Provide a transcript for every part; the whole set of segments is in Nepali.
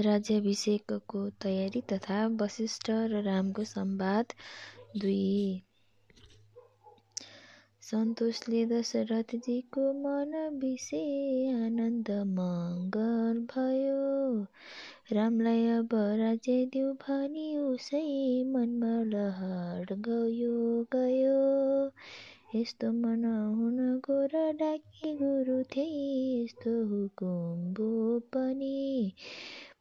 राज्याभिषेकको तयारी तथा वशिष्ठ र रामको संवाद दुई। सन्तोषले दशरथजीको मन विषे आनन्द मङ्गल भयो। रामलाई अब राज्य दिउ भनी उसै मनमा लहर गयो गयो। यस्तो मन हुन गोर डाकी गुरु थिए यस्तो हुकुम बो पनि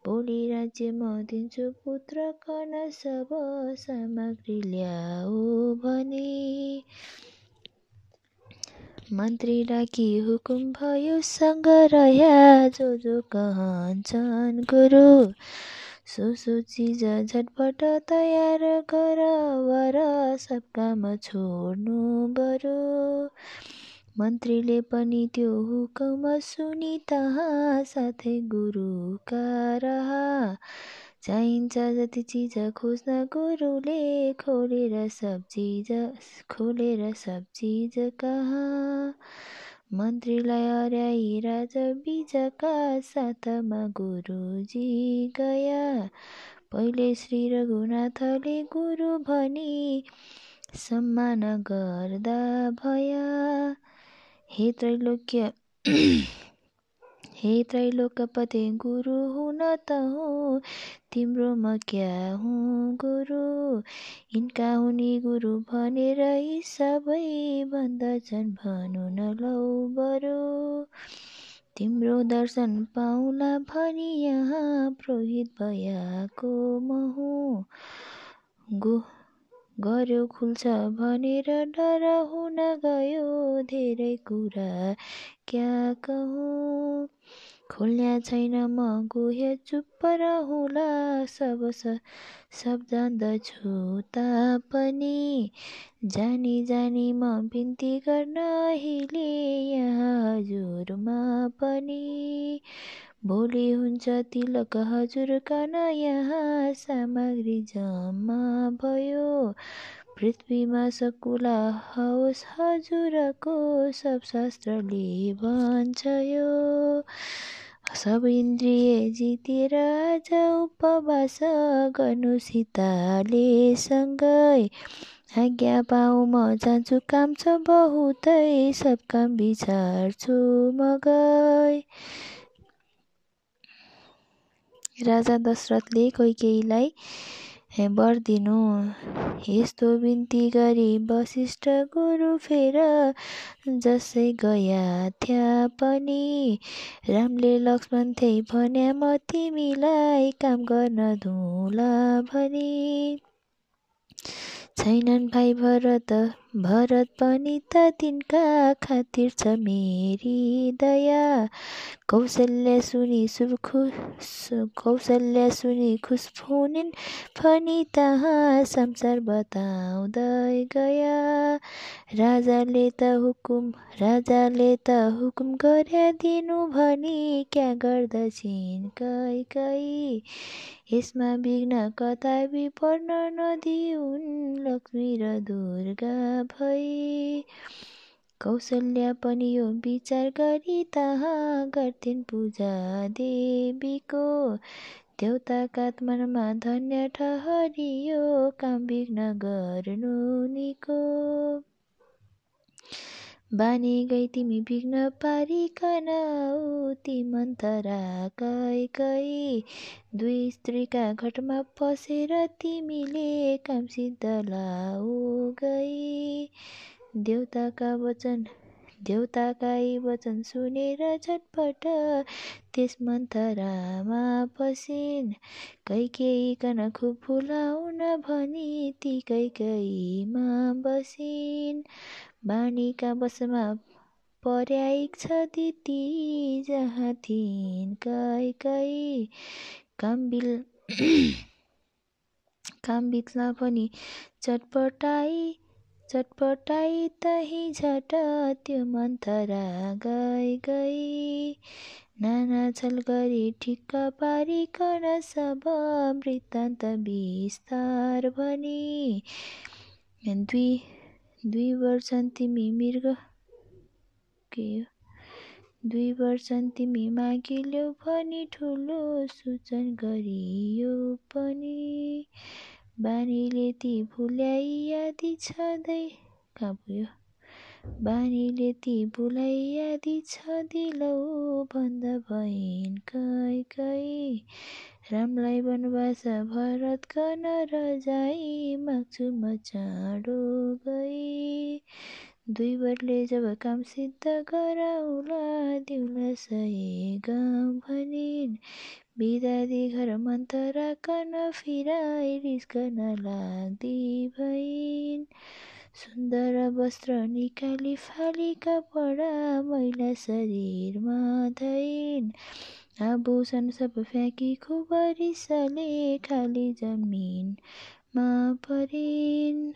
भोलि राज्य म दिन्छु पुत्र कन सब सामग्री ल्याऊ भने मन्त्री डाकी हुकुम भयो सँग रह्या जो जो कहन्छन् गुरु। सो सो चिज झटपट तयार गर वर सब काम छोड्नु बरु मन्त्रीले पनि त्यो हुकुम सुनि तहाँ साथै गुरुका रहा। चाहिन्छ जति चिज खोज्न गुरुले खोलेर सब चिज खोलेर सब चिज कहाँ? मन्त्रीलाई हराई राजा बिजका साथमा गुरुजी गया। पहिले श्री रघुनाथले गुरु भनी सम्मान गर्दा भया। हे त्रैलोक्य हे त्रैलोकपति गुरु हुन त हुँ तिम्रो म क्या हुँ गुरु? यिनका हुने गुरु भनेर यी सबै भन्दछन् भनु न लौ बरु। तिम्रो दर्शन पाउला भनी यहाँ पुरोहित भयाको म हुँ गो गर्यो खुल्छ भनेर डर हुन गयो धेरै कुरा। क्या कहूँ खोल्या छैन म गुहे चुप्प रहुला सब सब जान्दछु तापनि। जानी जानी म बिन्ती गर्न अहिले यहाँ हजुरमा पनि। भोलि हुन्छ तिलक हजुर कन यहाँ सामग्री जम्मा भयो। पृथ्वीमा सकुला होस् हजुरको सब शास्त्रले भन्छ यो। सब इन्द्रिय जितेर आज उपवास गर्नु सीताले सँगै। आज्ञा पाऊ म जान्छु काम छ बहुतै सब काम बिचार्छु म गई राजा दशरथले कैकेयीलाई वर दिनु। यस्तो बिन्ती गरी वशिष्ठ गुरु फेर जसै गया थ्या पनि। रामले लक्ष्मण थिए भन्या म तिमीलाई काम गर्न धुला भनी। छैनन् भाइ भरत भरत पनि त तिनका खातिर छ मेरी दया। कौशल्य सुनि खुस कौशल्य सुनि खुस फुनिन् फनी तहाँ संसार बताउँदै गया। राजाले त हुकुम राजाले त हुकुम गर्या दिनु भनी क्या गर्दछिन् कै कै यसमा विघ्न कता विपर्न नदिउन् लक्ष्मी र दुर्गा भई। कौशल्या पनि यो विचार गरी तहाँ गर्थिन् पूजा देवीको। देउताका मनमा धन्य ठहरियो काम विघ्न गर्नु निको। बानी गई तिमी विघ्न पारिकन ती मन्थरा कै कै दुई स्त्रीका घटमा पसेर तिमीले काम सिद्ध लाऊ गई देउताका वचन देउताका वचन सुनेर झटपट त्यस मन्थरामा पसिन् कैकेयीकन खुब फुलाउन भनी ती कैकेयीमा बसिन्। बानीका बसमा पर्यायिक छ दिती जहाँ थिइन् कैकेयी कामबिल काम बित्ला पनि चटपटाई चटपटाई तही झट त्यो मन्थरा गई गई। नाना छल गरी ठिक्क पारिकन सब वृत्तान्त विस्तार भनी। दुई दुई वर्ष तिमी मृग के दुई वर्ष तिमी मागिल्यौ भनी ठुलो सूचन गरियो पनि। बानीले ती भुल्याइ यादी छँदै कहाँ पुग्यो? बानीले ती भुलाइ यादी छ दिलौ। भन्दा भइन् कै कै रामलाई वनवास भरत कन रजाई। माग्छु म चाँडो गई। दुई वरले जब काम सिद्ध गराउला दिउला सही गाउँ भनिन्। बिदादी घर मन्तरा कन फिराइ रिस्कन लाग्दी भइन्। सुन्दर वस्त्र निकाली फाली कपडा मैला शरीरमा धैन्। आभूषण सब फ्याँकी खुब रिसले खाली जमिनमा परिन्।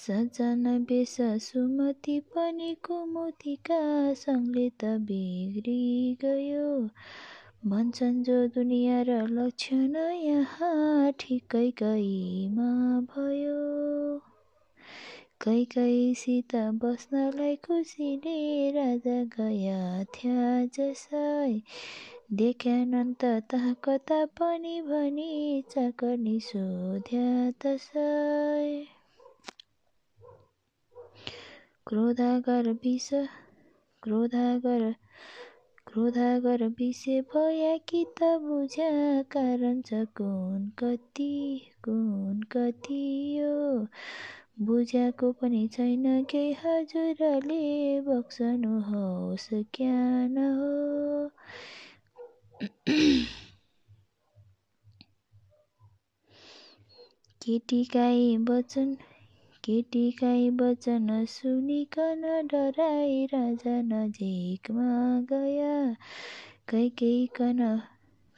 सजना बेस सुमति पनि कुमुदिका सङ्गले त बिग्री गयो भन्छन् जो दुनियाँ र लक्षण यहाँ ठिकै कैमा भयो। कैकैसित बस्नलाई खुसीले राजा गया थ्या जसै। देख्यानन्त तहाँ कता पनि भनी चाकरनी सोध्या तसै। क्रोधागर विष क्रोधागर क्रोधागर विषे भया कि त बुझ्या कारण छ कुन कति कुन कति यो। बुझ्याको पनि छैन केही हजुरले बक्सनुहोस् ज्ञान हो। केटीकाई वचन केटीकाई वचन सुनिकन डराई राजा नजिकमा गया। कैकेयीकन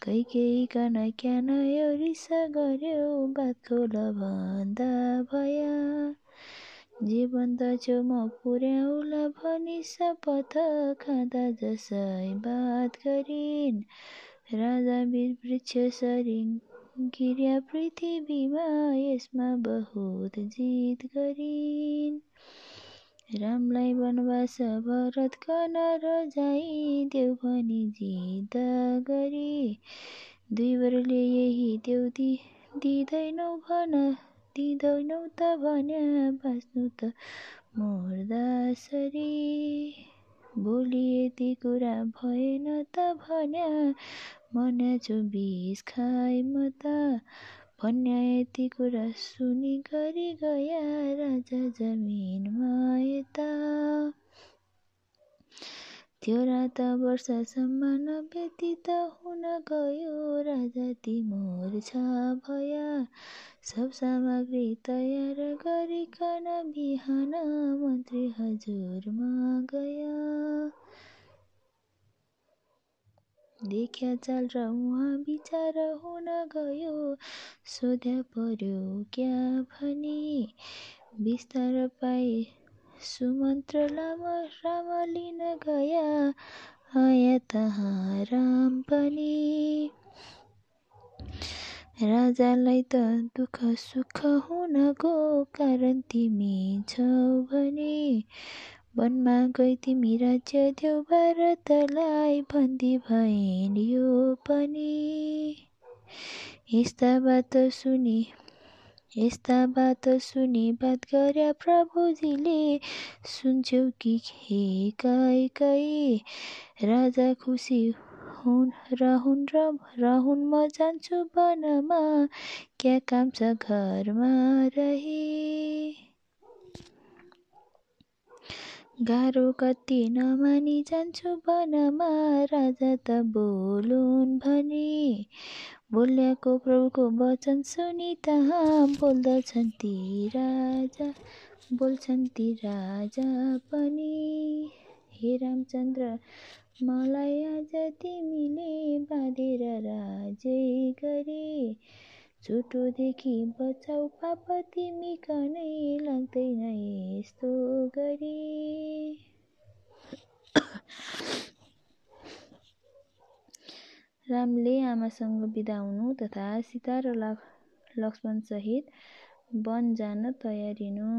कैकेयीकन क्यान यो रिस गर्यो बात खोल भन्दा भया। जे भन्दछौ म पुर्याउला भनी शपथ खाँदा जसै बात गरिन्। राजा वृक्ष सरिङ गिर्या पृथ्वीमा यसमा बहुत जित गरिन्। रामलाई वनवास भरत कन रजाई देऊ भनी जिद गरी। दुईवरले यही देउ दिँदैनौ भन दिँदैनौ त भन्या बाँच्नु त मोर्दासरी भोलि यति कुरा भएन त भन्या मन्याछु बिस खाइ म त भन्या यति कुरा सुनि गरी गया राजा जमिनमा यता। त्यो रात वर्षसम्म नव्यतीत हुन गयो। राजा तिमोर छ भया। सब सामग्री तयार गरिकन बिहान मन्त्री हजुरमा गया। देख्या चाल र उहाँ विचार हुन गयो। सोध्या पर्यो क्या भनी। विस्तार पाए सुमन्त्र लाम राम लिन गया आया तहाँ राम पनि राजालाई त दुःख सुख हुन गो कारण तिमी छौ भने। वनमा गई तिमी राज्य देऊ भारतलाई भन्दी भइन् यो पनि यस्ता बात सुनि यस्ता बात सुनि बात गर्या प्रभुजीले सुन्छौ कि हे कै कै राजा खुसी हुन् रहन् र रहन् म जान्छु वनमा क्या काम छ घरमा रही? गाह्रो कति नमानी जान्छु वनमा राजा त बोलुन् भनी बोल्याको प्रभुको वचन सुनि बोल्दछन् ती राजा बोल्छन् ती राजा पनि। हे रामचन्द्र मलाई आज तिमीले बाँधेर राजै गरे। छोटोदेखि बचाउ पाप तिमी कनै लाग्दैन यस्तो गरी। रामले आमासँग बिदा हुनु तथा सीता र लक्ष्मणसहित वन जान तयारिनु।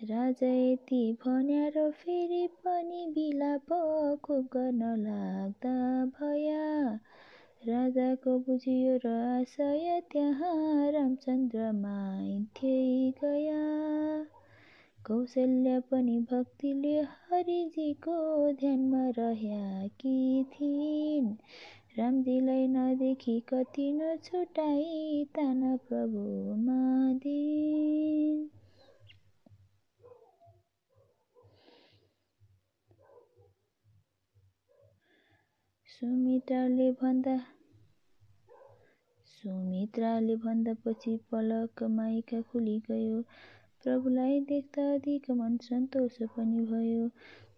राजा यति भन्यार फेरि पनि बिलाप खुब गर्न लाग्दा भया। राजाको बुझियो र आशय त्यहाँ रामचन्द्र माइन्थे गया। कौशल्या पनि भक्तिले हरिजीको ध्यानमा कि थिइन्। रामजीलाई नदेखि कति नछुटाई ताना प्रभुमा दिन सुमित्राले भन्दा सुमित्राले भन्दा पछि पलक माइका खुली गयो प्रभुलाई देख्दा अधिक मन सन्तोष पनि भयो।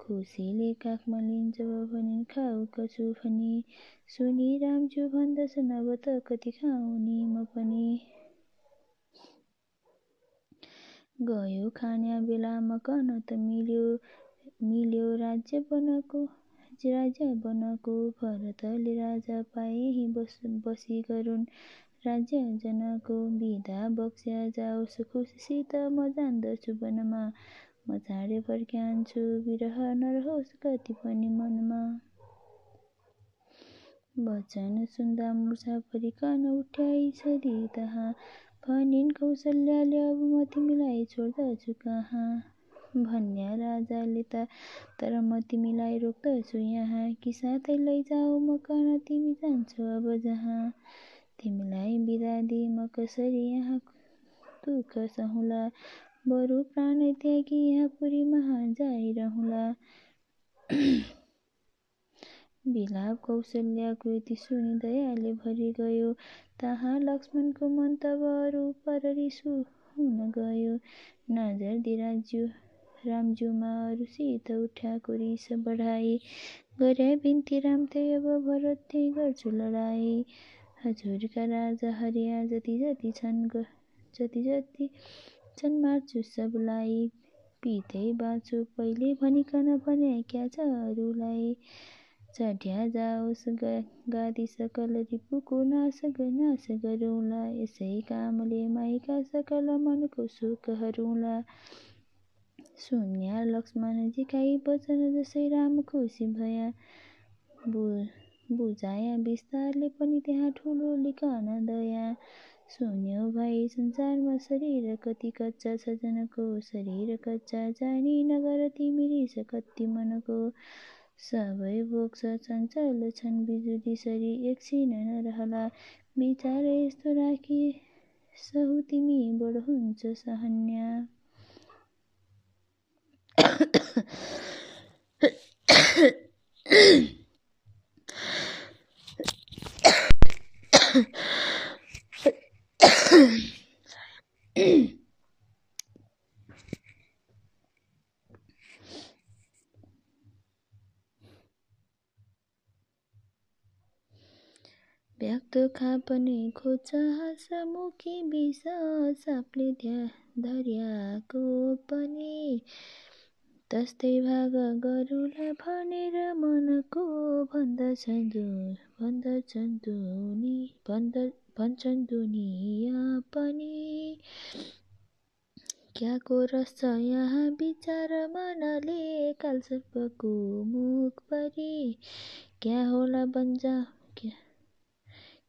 खुसीले काखमा लिन्छ भनिन् खाऊ कछु भनी? सुनि रामजु भन्दछन् अब त कति खाउने म पनि? गयो खान्या बेलामा कन त मिल्यो मिल्यो राज्य बनाएको राजा बनको भरतले राजा पाए बस बसी गरून्। राज्य जनको बिदा बक्स्या जाओस् खुसीसित म जान्दछु वनमा। म चाँडै फर्क्यान्छु विरह नरहोस् कति पनि मनमा। वचन सुन्दा मुर्छा परिकन छोरी तहाँ। भनिन् कौशल्याले अब म तिमीलाई छोड्दछु कहाँ? भन्या राजाले त तर म तिमीलाई रोक्दछु यहाँ। कि साथै लैजाऊ म कन तिमी जान्छौ अब जहाँ। तिमीलाई बिदा दिई म कसरी यहाँ दुःख सहुला? बरु प्राण त्यागी यहाँ पुरीमा जाइरहँला। बिलाप कौशल्याको यति सुनि दयाले भरि गयो। तहाँ लक्ष्मणको मन तब अरू पर हुन गयो। नजर दिराज्यू रामज्यूमा अरूसित उठ्याको रिस बढाई। गरे बिन्ती रामते अब भरत त्यही गर्छु लडाई। हजुरका राजा हरिया जति जति छन् जति जति छन् मार्छु सबलाई। पितै बाँचु पहिले भनिकन भने अरूलाई चढ्या जाओस् गादी सकल रिपुको नाश नाश गरौँला। यसै कामले माइका सकल मनको सुख हरूला। सुन्या लक्ष्मणजीकाई वचन जसै राम खुसी भया। बुझाया विस्तारले पनि त्यहाँ ठुलो लिकन दया सुन्यो भाइ संसारमा शरीर कति कच्चा छ जनको शरीर कच्चा जानी नगर तिमी रिस कति मनको। सबै बोक्छ चञ्चल छन् बिजुली सरी एकछिन नरहला। विचार यस्तो राखी सहु तिमी बढ हुन्छ सहन्या। व्यक्त खापने खोज मुखी विष सापले धर्याको पनि तस्तै भाग गरुला भनेर मनको भन्दछन् भन्दछन् दुनी भन्छ भन्छन् दुनिया पनि क्याको रस यहाँ विचार मनले कालसर्पको मुख परी? क्या होला बन्जा क्या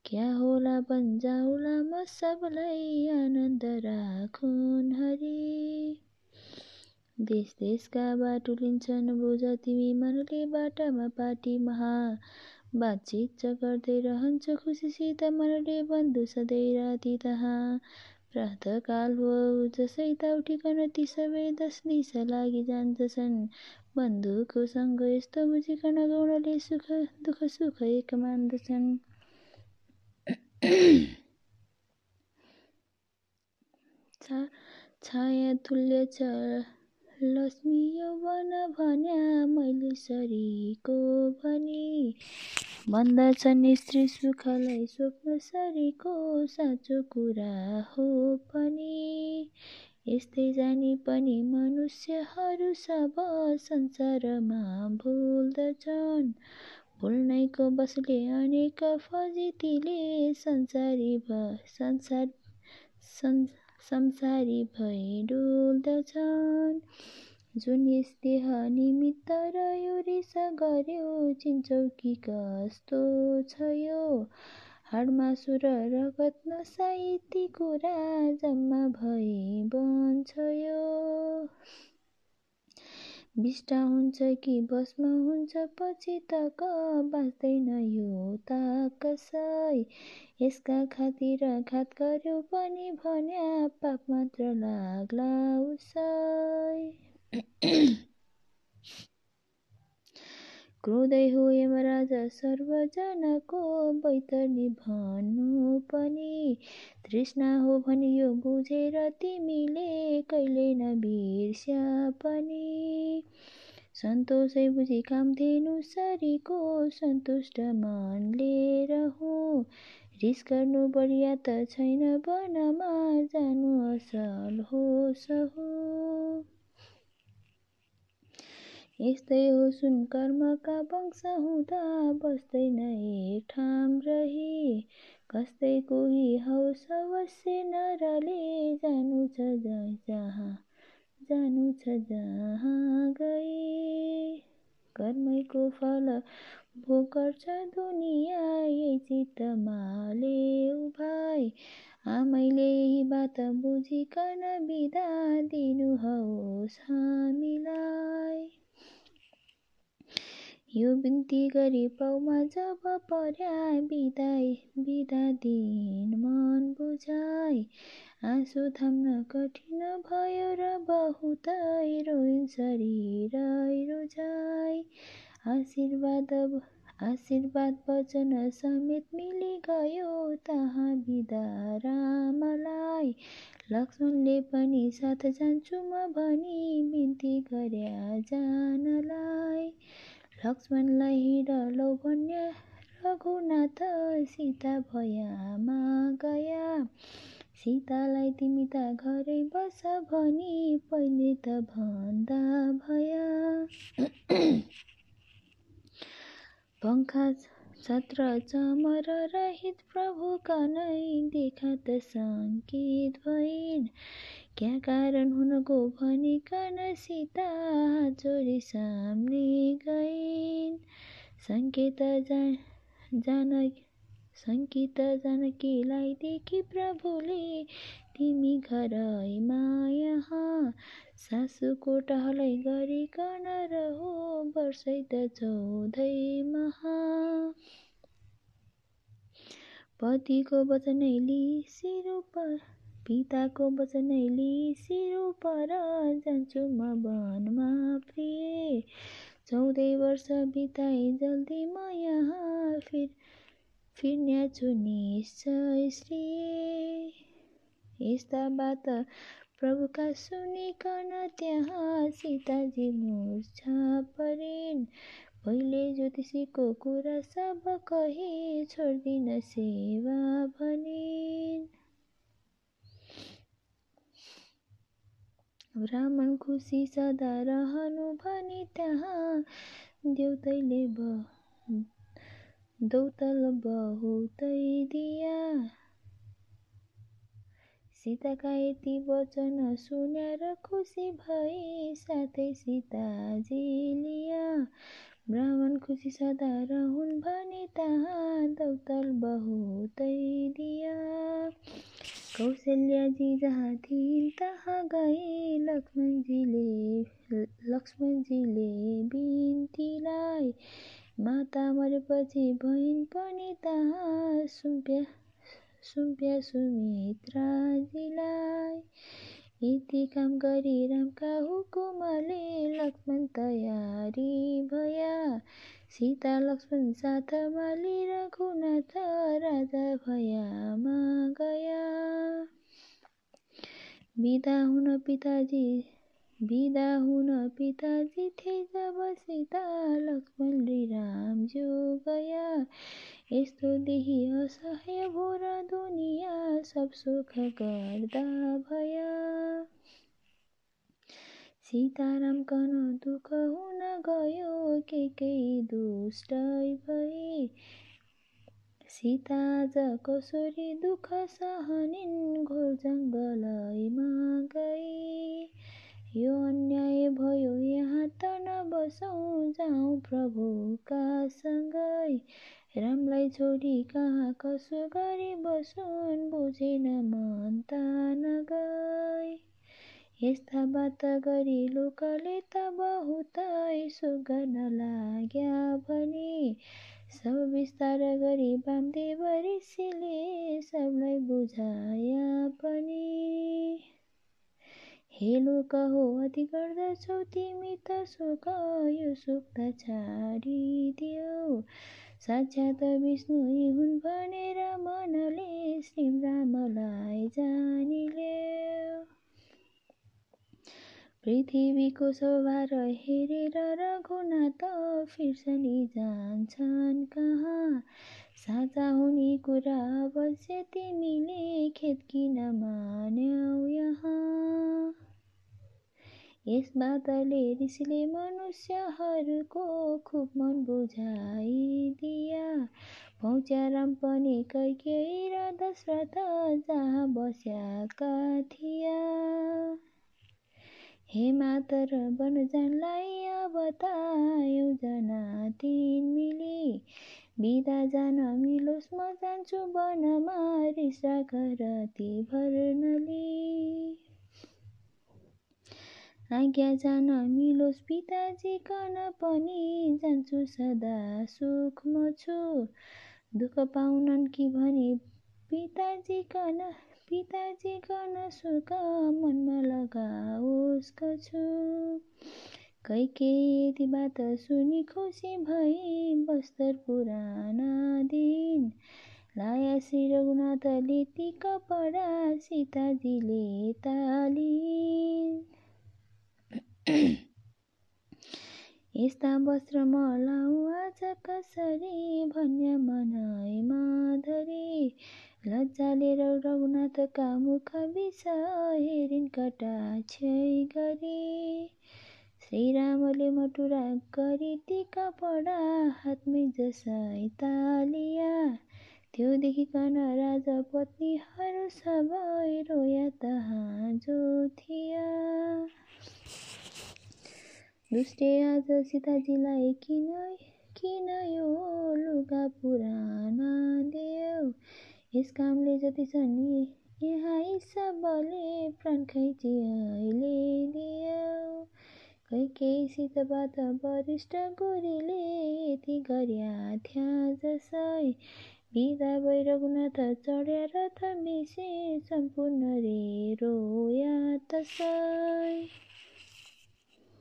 क्या होला बन्जाउला म सबलाई आनन्द राखुन् हरि? देश देशका बाटो लिन्छन् बुझ तिमी मनले बाटामा पाटी महा। बातचित गर्दै रहन्छ खुसीसित मनले बन्धु सधैँ राति तहाँ। काल हो जसै त उठिकन ती सबै दस दिशा लागि जान्छन्। बन्धुको सँग यस्तो बुझिकन गौडले सुख दुःख सुख एक मान्दछन्। छाया तुल्य छ। लक्ष्मी यौवन भन्या मैले सरीको भनी। भन्दछन् स्त्री सुखलाई स्वप्न सरीको साँचो कुरा हो पनि। यस्तै जानी पनि मनुष्यहरू सब संसारमा भुल्दछन्। भुल्नैको बसले अनेक फजितीले संसारी संसार संसारी भई डुल्दछन्। जुन यस देह निमित्त रह्यो रिस गर्यो चिन्छौ कि कस्तो छ यो? हाडमासु र रगत नसाई ती कुरा जम्मा भई बन्छ यो। विष्ट हुन्छ कि भस्म हुन्छ पछि तक बाँच्दैन यो त कसै। यसका खातिर घात गर्यो पनि भन्या पाप मात्र लाग्ला उसै। क्रोधै हो यमराज सर्वजनको बैतरनी भन्नु पनि। तृष्णा हो भनियो बुझेर तिमीले कहिले नबिर्स्या पनि। सन्तोषै बुझी कामधेनु सरीको सन्तुष्ट मनले रहु। रिस गर्नु बढिया त छैन वनमा जानु असल हो सहु। यस्तै हो सुन कर्मका वंश हुँदा बस्दैन एक ठाम रही। कस्तै कोही हौस अवश्य नरले जानु छ जहाँ जानु छ जहाँ गई कर्मैको फल भोग गर्छ दुनियाँ यही चित्तमाले उभाइ आमैले यही बात बुझिकन बिदा दिनु हौस् हामीलाई। यो बिन्ती गरी पाउमा जब पर्या बिदाई बिदा दिन मन बुझाइ आँसु थाम्न कठिन भयो र बहुतै रोइन् शरीरै रुझाइ आशीर्वाद आशीर्वाद वचन समेत मिली गयो तहाँ बिदा रामलाई। लक्ष्मणले पनि साथ जान्छु म भनी बिन्ती गर्या जानलाई। लक्ष्मणलाई हिँड लौ भन्या रघुनाथ सीता भयामा गया। सीतालाई तिमी त घरै बस भनी पहिले त भन्दा भया। पङ्खा छत्र चमर रहित प्रभु कनै देखा त सङ्कित भइन्। क्या कारण हुनको भनिकन सीता चोरी सामने गइन्? सङ्केत जान सङ्कित जानकीलाई देखि प्रभुले तिमी घरैमा यहाँ। सासूको टहलै गरिकन रहो वर्षै त चौधै महा। पतिको वचनै लि सिरुपर पिताको वचनै लिसिरु पर जान्छु म वनमा प्रिय चौधै वर्ष बिताए जल्दी म यहाँ फिर फिर्न्याछु निश्चय श्री। यस्ता बात प्रभुका सुनिकन त्यहाँ सीताजी मूर्छा परिन्। पहिले ज्योतिषीको कुरा सब कही छोड्दिन सेवा भनिन्। ब्राह्मण खुसी सदा रहनु भनी त्यहाँ देउतैले दौतल बहुतै दिया। सीताका यति वचन सुनेर खुसी भई साथै सीताजी लिया। ब्राह्मण खुसी सदा रहन् भनी तहाँ दौतल बहुतै दिया। कौशल्याजी जहाँ थिइन् तहाँ गए लक्ष्मणजीले लक्ष्मणजीले बिन्तीलाई माता मरेपछि बहिन पनि तहाँ सुम्प्या सुम्प्या सुमित्राजीलाई यति काम गरी रामका हुकुमले लक्ष्मण तयारी भया। सीता लक्ष्मण साथमा रघुनाथ राजा भयामा गया। बिदा हुन पिताजी बिदा हुन पिताजी थिए जब सीता लक्ष्मण रामज्यू गया यस्तो देही असह्य भोर दुनियाँ सब सुख गर्दा भया सीताराम कन दुःख हुन गयो के केही दुष्टै भई सीता कसरी दुःख सहनिन् घोर जङ्गलैमा गई यो अन्याय भयो यहाँ त नबसौँ जाउँ प्रभुका सँगै रामलाई छोडी कहाँ कसो गरी बसुन् बुझेन त नगई यस्ता बात गरी लोकले त बहुतै सुख गर्न लाग्या भने सब विस्तार गरी वामदेव ऋषिले सबलाई बुझाया पनि। हे लोक हो अति गर्दछौ तिमी त सुख यो सुख त छाडिदेऊ साक्षात विष्णु हुन् भनेर मनले श्री रामलाई जानिले पृथ्वीको शोभार हेरेर रघुनाथ फिर्सनी जान्छन् कहाँ? साँचा हुने कुरा अवश्य तिमीले खेत किन मान्यौ यहाँ? यस बातले ऋषिले मनुष्यहरूको खुब मन बुझाइदिया। पहुँच्या राम पनि कैकेयी र दशरथ जहाँ बस्याका थिया। हे मातर जानलाई अब त जना तिन मिली। बिदा जान मिलोस् म जान्छु वनमा रिसा घर ती भर्नली। आज्ञा जान मिलोस् पिताजी कन पनि जान्छु सदा सुखमा छु दुःख पाउनन् कि भने पिताजी कन पिताजी कन सुख मनमा लगाओस् छु। बात सुनि खुसी भई बस्तर पुराना दिन। लाया श्री रघुनाथले ती कपडा सीताजीले तालिन्। यस्ता वस्त्र मलाउ आज कसरी भन्य मनाइमा धरी। लज्जाले रघुनाथका मुख हेरिन् कटाक्षै गरी। श्रीरामले मटुरा गरी ती कपडा हातमै जसै तालिया। त्यो देखिकन राजा पत्नीहरू सबै रोया तहाँ जो थिया दुष्टे आज सीताजीलाई किन किन यो लुगा पुराना देऊ? यस कामले जति छन् यहाँ सबले प्राण खैची अहिले दियो कैकेसीत बात वरिष्ठ गोरीले यति गर्या थ्या जसै बिदा भै रघुनाथ चढ्या रथ मिसे सम्पूर्ण रे रोया तसै।